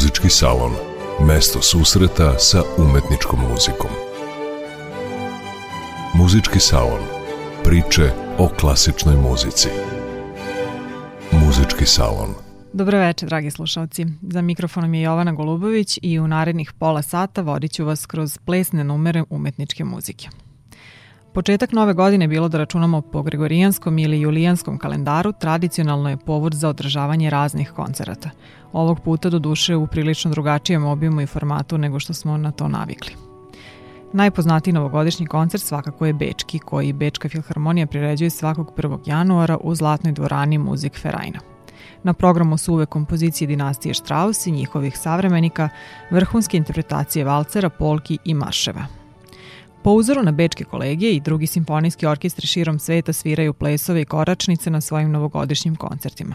Muzički salon. Mesto susreta sa umetničkom muzikom. Muzički salon. Priče o klasičnoj muzici. Muzički salon. Dobro večer, dragi slušalci. Za mikrofonom je Jovana Golubović i u narednih pola sata vodit ću vas kroz plesne numere umetničke muzike. Početak nove godine bilo da računamo po gregorijanskom ili julijanskom kalendaru tradicionalno je povod za održavanje raznih koncerata. Ovog puta do duše u prilično drugačijem obimu i formatu nego što smo na to navikli. Najpoznatiji novogodišnji koncert svakako je Bečki, koji Bečka filharmonija priređuje svakog 1. januara u Zlatnoj dvorani Muzik Ferajna. Na programu su uvek kompozicije dinastije Strauss i njihovih savremenika, vrhunske interpretacije valcera, polki i marševa – Po uzoru na bečke kolegije i drugi simfonijski orkestri širom sveta sviraju plesove i koračnice na svojim novogodišnjim koncertima.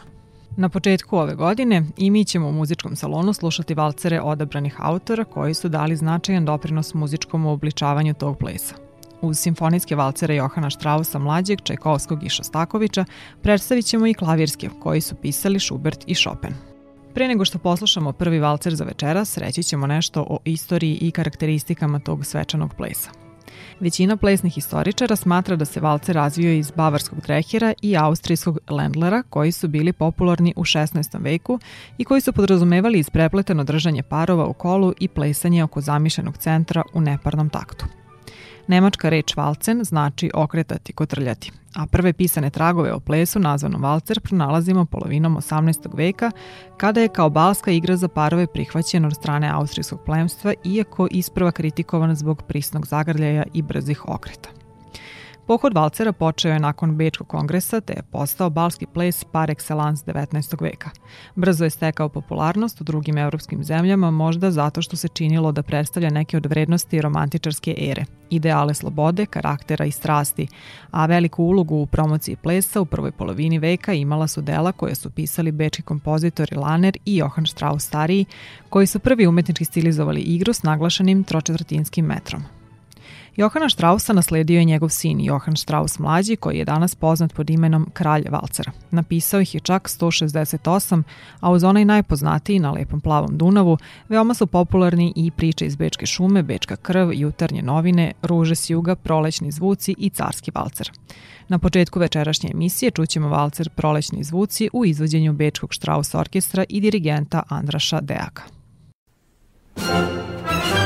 Na početku ove godine i mi ćemo u muzičkom salonu slušati valcere odabranih autora koji su dali značajan doprinos muzičkom uobličavanju tog plesa. Uz simfonijske valcere Johana Strausa mlađeg, Čajkovskog i Šostakovića predstavit ćemo i klavirske koji su pisali Schubert i Chopin. Pre nego što poslušamo prvi valcer za večeras, reći ćemo nešto o istoriji i karakteristikama tog svečanog plesa. Većina plesnih historičara smatra da se valce razvio iz bavarskog drehera i austrijskog lendlera koji su bili popularni u 16. veku i koji su podrazumevali isprepleteno držanje parova u kolu i plesanje oko zamišljenog centra u neparnom taktu. Nemačka reč valcen znači okretati, kotrljati, a prve pisane tragove o plesu nazvanom valcer pronalazimo polovinom 18. veka, kada je kao balska igra za parove prihvaćen od strane austrijskog plemstva, iako isprva kritikovan zbog prisnog zagrljaja i brzih okreta. Pohod valcera počeo je nakon Bečkog kongresa te je postao balski ples par excellence 19. veka. Brzo je stekao popularnost u drugim evropskim zemljama, možda zato što se činilo da predstavlja neke od vrednosti romantičarske ere, ideale slobode, karaktera i strasti, a veliku ulogu u promociji plesa u prvoj polovini veka imala su dela koje su pisali bečki kompozitori Laner i Johann Strauss stariji, koji su prvi umetnički stilizovali igru s naglašenim tročetvrtinskim metrom. Johana Strausa nasledio je njegov sin Johan Strauss mlađi, koji je danas poznat pod imenom Kralj Valcera. Napisao ih je čak 168, a uz onaj najpoznatiji na lepom plavom Dunavu, veoma su popularni i priče iz Bečke šume, Bečka krv, jutarnje novine, Ruže s juga, Prolećni zvuci i Carski valcer. Na početku večerašnje emisije čućemo valcer Prolećni zvuci u izvođenju Bečkog Strauss orkestra i dirigenta Andraša Deaka. Čuli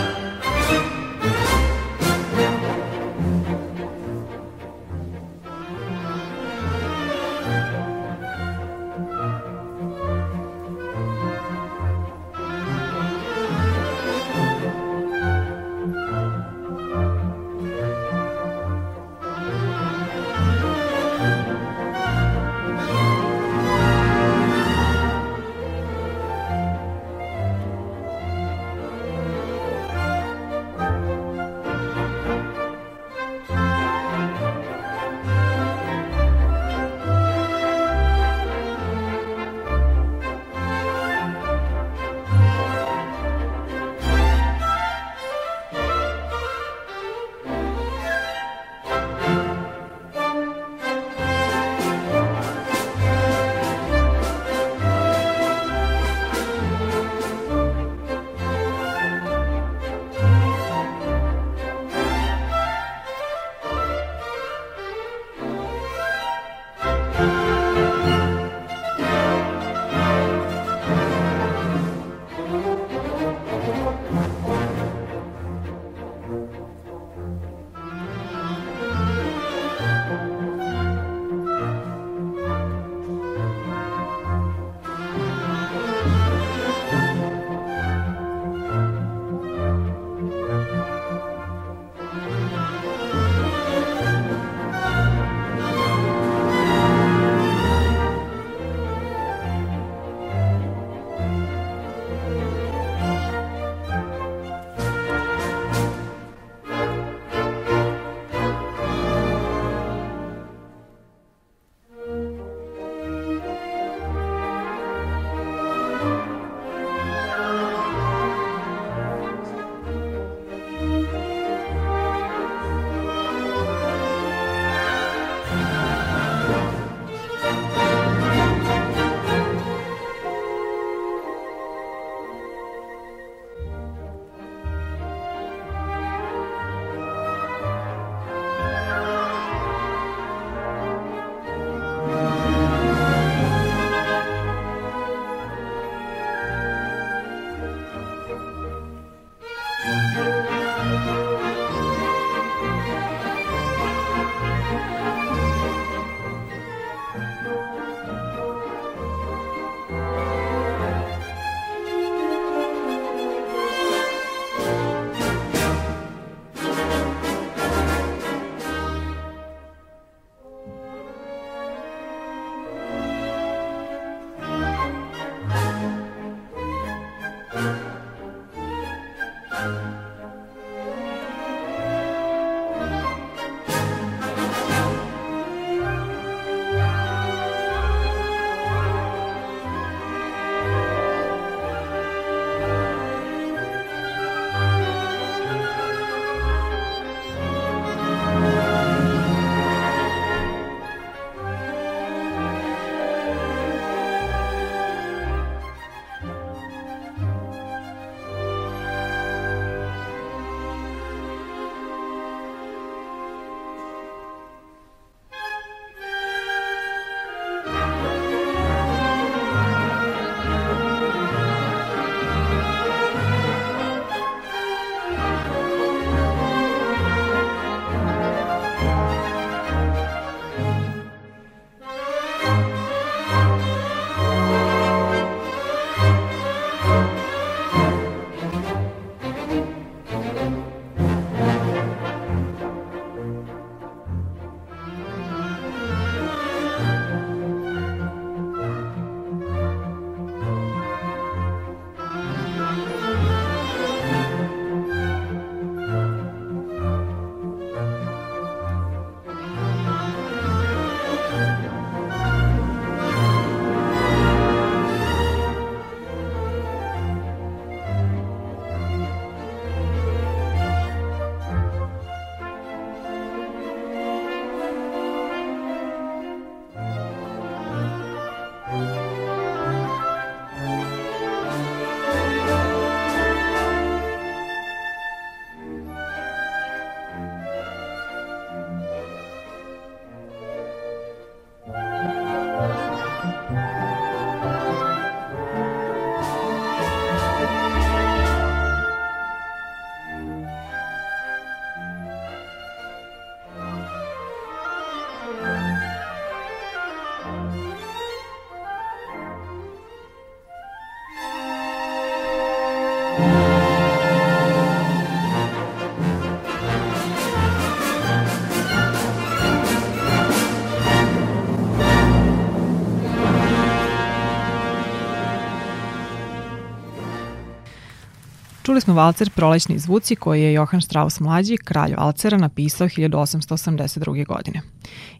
smo valcer Prolećni zvuci koji je Johann Strauss mlađi, kralj valcera, napisao 1882. godine.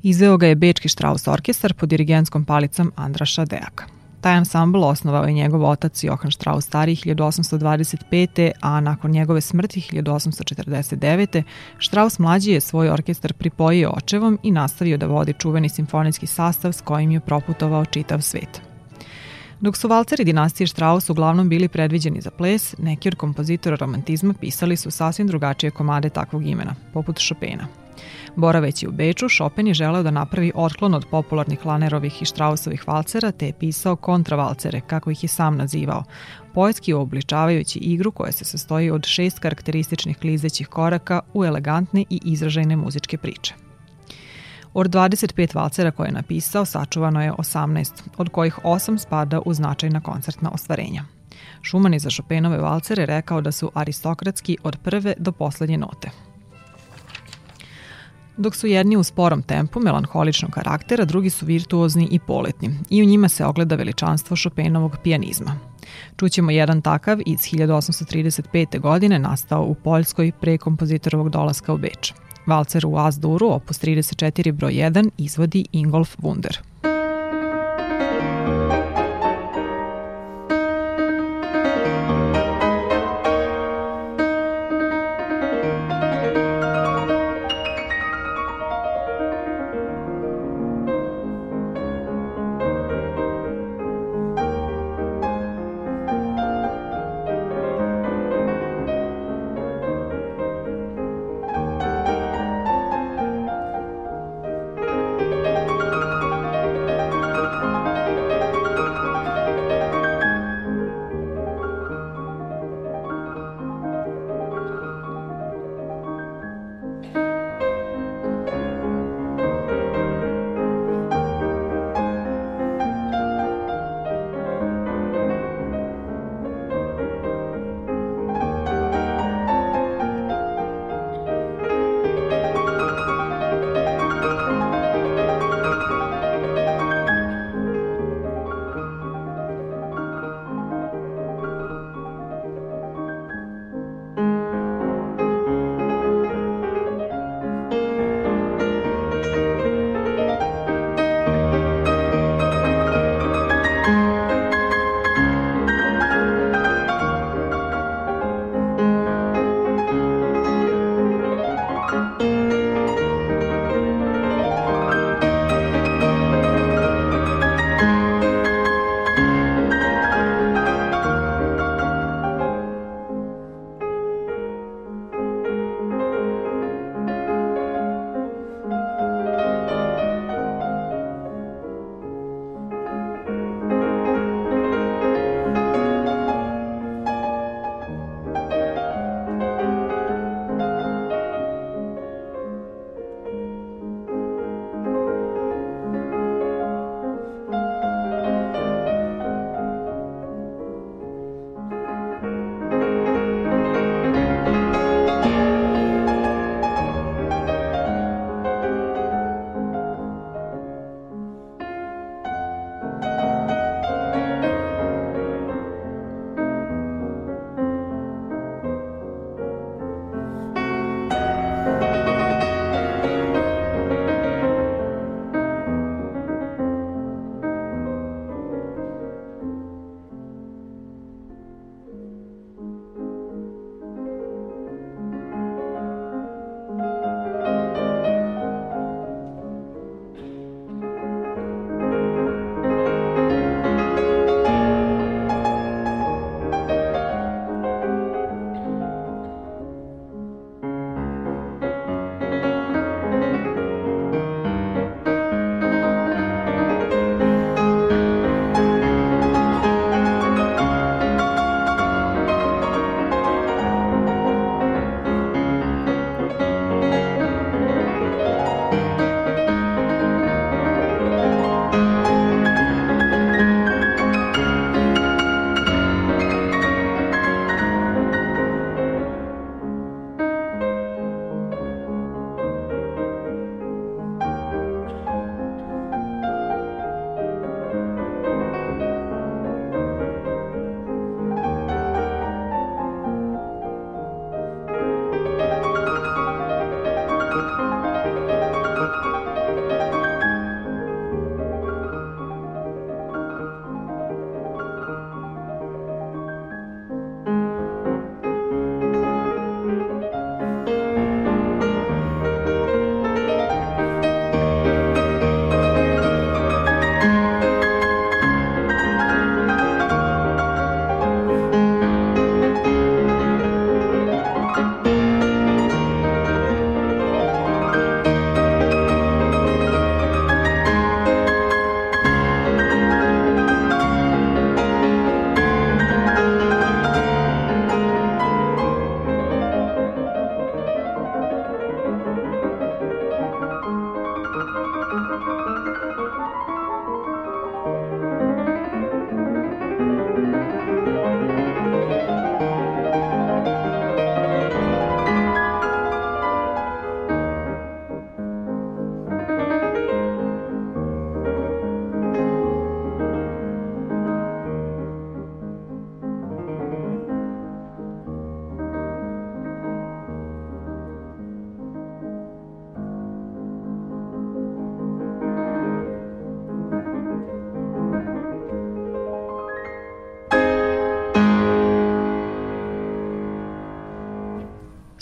Izveo ga je Bečki Strauss orkestar pod dirigenskom palicom Andraša Dejaka. Taj ansambl osnovao je njegov otac Johann Strauss stari 1825. a nakon njegove smrti 1849. Strauss mlađi je svoj orkestar pripojio očevom i nastavio da vodi čuveni simfonijski sastav s kojim je proputovao čitav svet. Dok su valceri dinastije Strauss uglavnom bili predviđeni za ples, neki od kompozitora romantizma pisali su sasvim drugačije komade takvog imena, poput Chopina. Boraveći u Beču, Chopin je želeo da napravi otklon od popularnih Lanerovih i Straussovih valcera, te je pisao kontravalcere, kako ih je sam nazivao, poetski obličavajući igru koja se sastoji od šest karakterističnih klizećih koraka u elegantne i izražajne muzičke priče. Od 25 valcera koje je napisao, sačuvano je 18, od kojih 8 spada u značajna koncertna ostvarenja. Šuman je za Chopinove valcere rekao da su aristokratski od prve do poslednje note. Dok su jedni u sporom tempu, melanholičnog karaktera, drugi su virtuozni i poletni i u njima se ogleda veličanstvo Chopinovog pijanizma. Čućemo jedan takav iz 1835. godine nastao u Poljskoj pre kompozitorovog dolaska u Beč. Valcer u Asduru, opus 34 broj 1, izvodi Ingolf Wunder.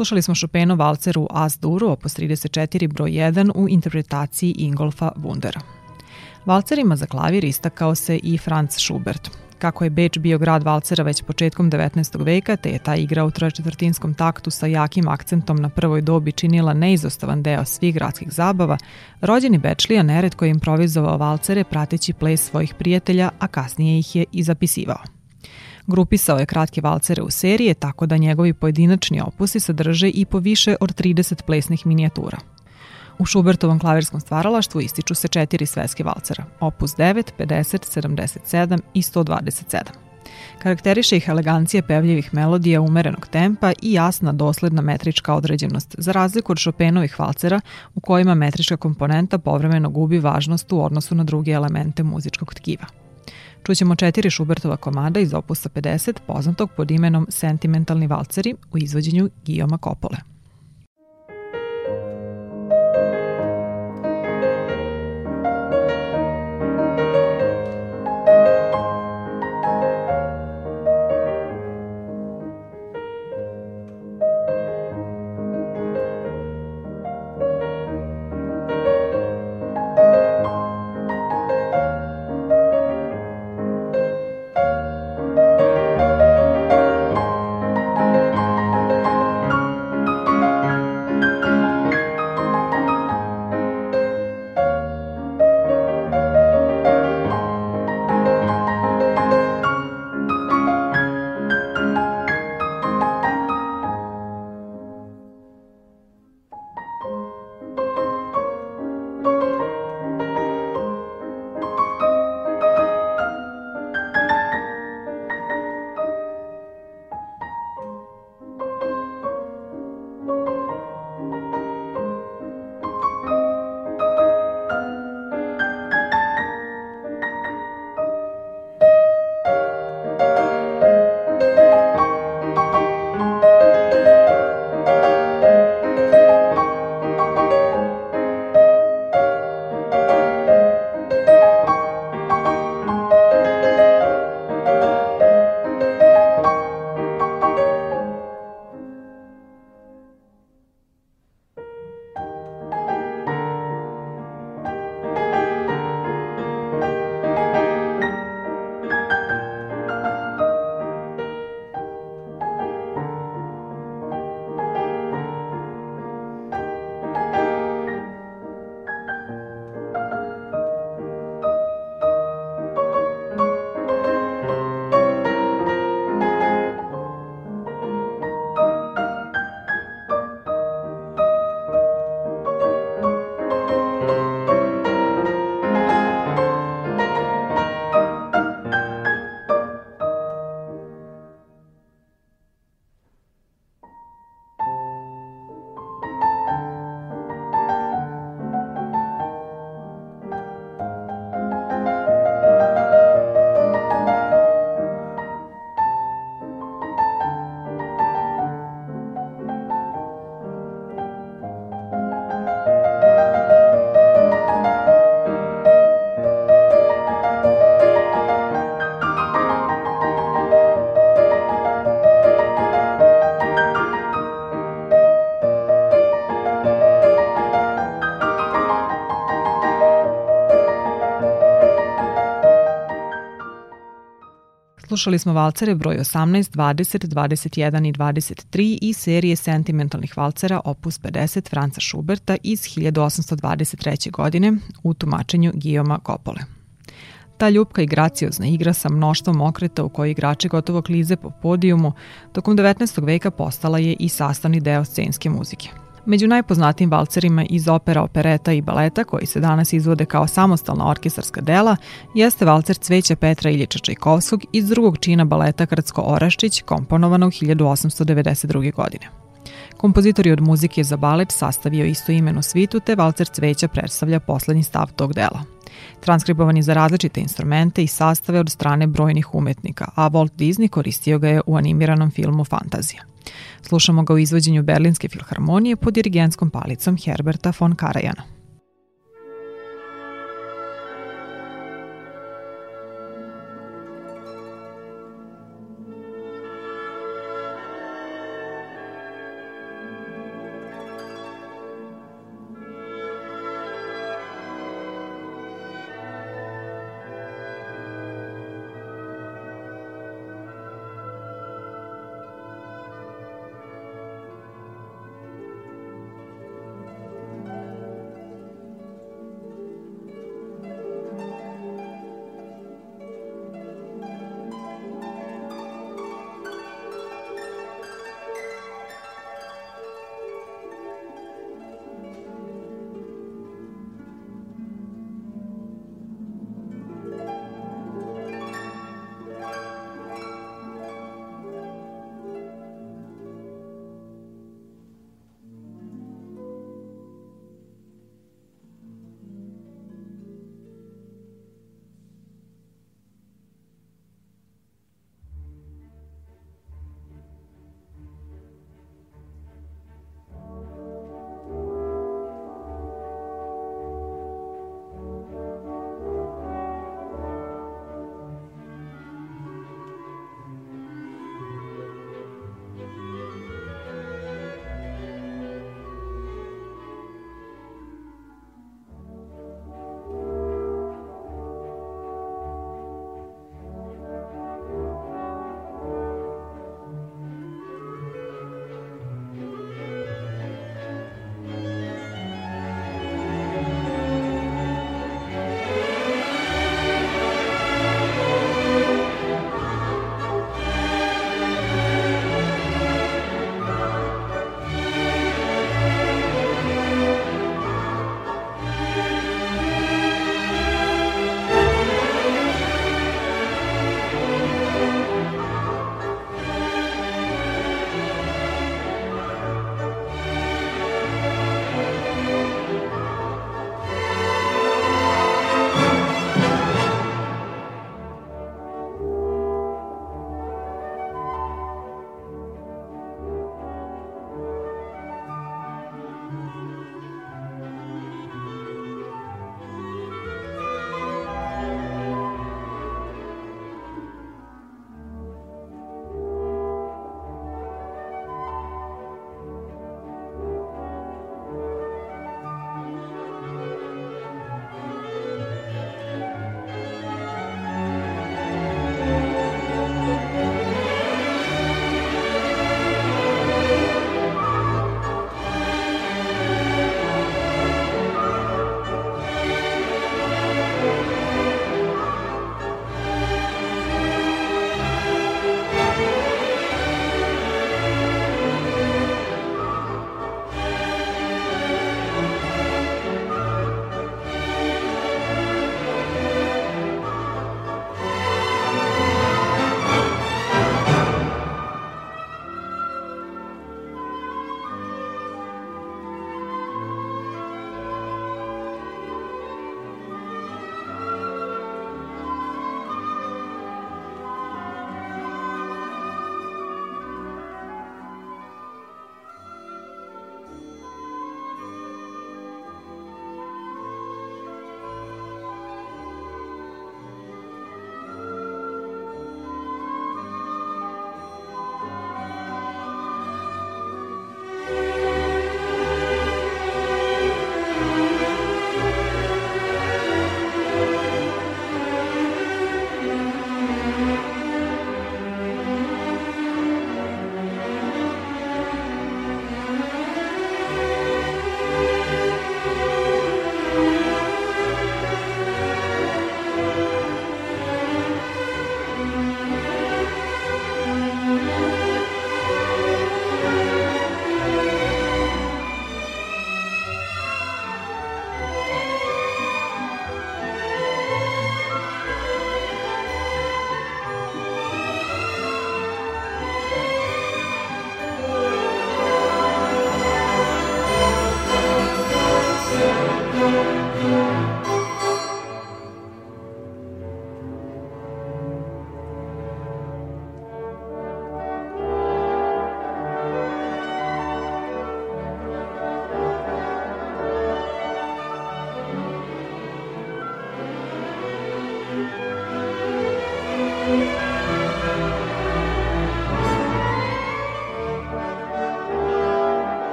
Slušali smo Chopinov valcer u As-Duru, opus 34, broj 1 u interpretaciji Ingolfa Wundera. Valcerima za klavir istakao se i Franz Schubert. Kako je Beč bio grad valcera već početkom 19. veka, te je ta igra u tročetvrtinskom taktu sa jakim akcentom na prvoj dobi činila neizostavan deo svih gradskih zabava, rođeni Bečlija neretko je improvizovao valcere prateći ples svojih prijatelja, a kasnije ih je i zapisivao. Grupisao je kratke valcere u serije, tako da njegovi pojedinačni opusi sadrže i po više od 30 plesnih minijatura. U Schubertovom klavirskom stvaralaštvu ističu se četiri svetske valcera, opus 9, 50, 77 i 127. Karakteriše ih elegancija pevljivih melodija umerenog tempa i jasna dosledna metrička određenost, za razliku od Chopinovih valcera u kojima metrička komponenta povremeno gubi važnost u odnosu na druge elemente muzičkog tkiva. Čućemo četiri Schubertova komada iz opusa 50, poznatog pod imenom Sentimentalni valceri u izvođenju Guillaume Kopole. Slušali smo valcere broj 18, 20, 21 i 23 iz serije sentimentalnih valcera opus 50 Franca Schuberta iz 1823. godine u tumačenju Guillaume Kopole. Ta ljubka i graciozna igra sa mnoštvom okreta u kojoj igrači gotovo klize po podijumu, tokom 19. veka postala je i sastavni deo scenske muzike. Među najpoznatijim valcerima iz opera, opereta i baleta koji se danas izvode kao samostalna orkestarska dela jeste valcer Cveća Petra Iljiča Čajkovskog iz drugog čina baleta Krcko Oraščić komponovano u 1892. godine. Kompozitor je od muzike za balet sastavio isto imenu svitu te valcer Cveća predstavlja poslednji stav tog dela. Transkribovan za različite instrumente i sastave od strane brojnih umetnika, a Walt Disney koristio ga je u animiranom filmu Fantazija. Slušamo ga u izvođenju Berlinske filharmonije pod dirigentskom palicom Herberta von Karajana.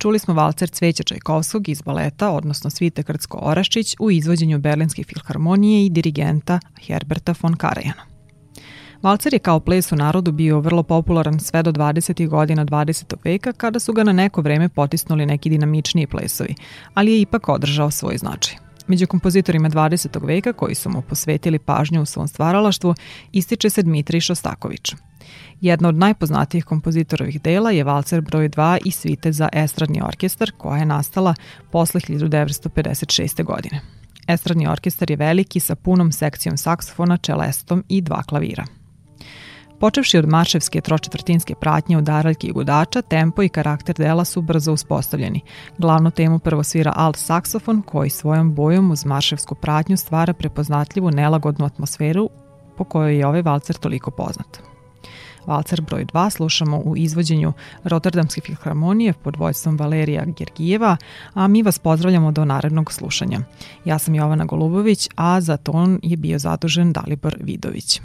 Čuli smo valcer Cveća Čajkovskog iz baleta, odnosno Svite Krcko-Oraščić u izvođenju Berlinske filharmonije i dirigenta Herberta von Karajana. Valcer je kao ples u narodu bio vrlo popularan sve do 20. godina 20. veka kada su ga na neko vreme potisnuli neki dinamičniji plesovi, ali je ipak održao svoj značaj. Među kompozitorima 20. veka koji su mu posvetili pažnju u svom stvaralaštvu ističe se Dmitrij Šostaković. Jedna od najpoznatijih kompozitorovih dela je Valcer broj 2 i svite za estradni orkestar koja je nastala posle 1956. godine. Estradni orkestar je veliki sa punom sekcijom saksofona, čelestom i dva klavira. Počevši od marševske tročetvrtinske pratnje udaraljki i gudača, tempo i karakter dela su brzo uspostavljeni. Glavnu temu prvo svira alt saksofon koji svojom bojom uz marševsku pratnju stvara prepoznatljivu nelagodnu atmosferu po kojoj je ovaj valcer toliko poznat. Valcer broj 2 slušamo u izvođenju Rotterdamske filharmonije pod vojstvom Valerija Gergijeva, a mi vas pozdravljamo do narednog slušanja. Ja sam Jovana Golubović, a za ton je bio zadužen Dalibor Vidović.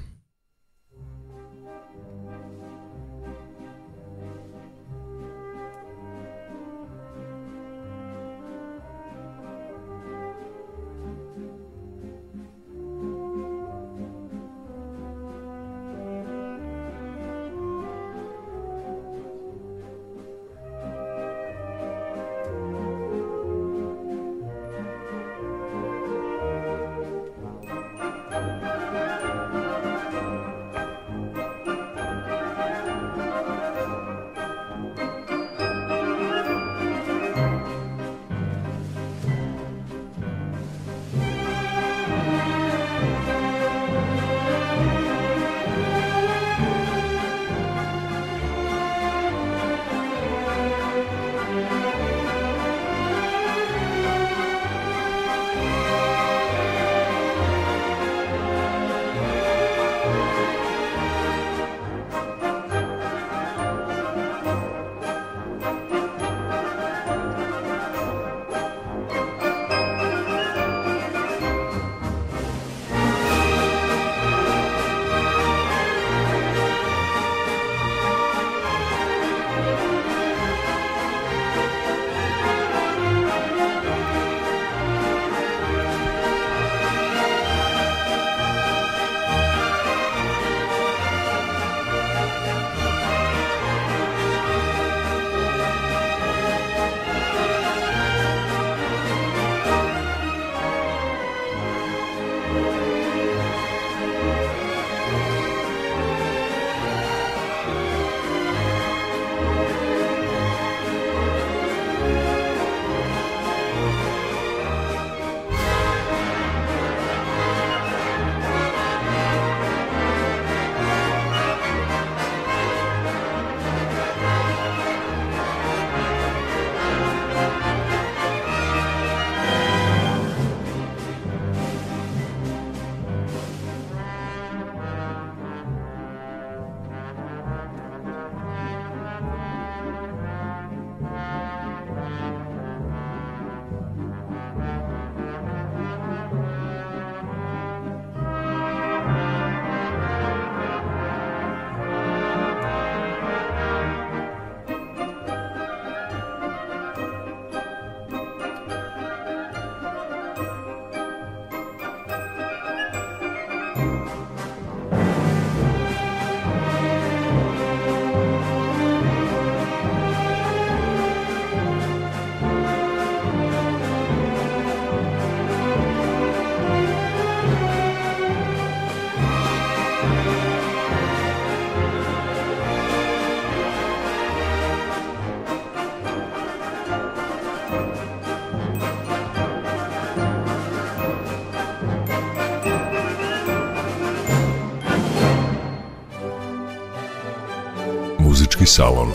Salon.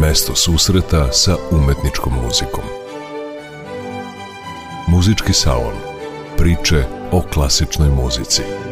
Mesto susreta sa umetničkom muzikom. Muzički salon. Priče o klasičnoj muzici.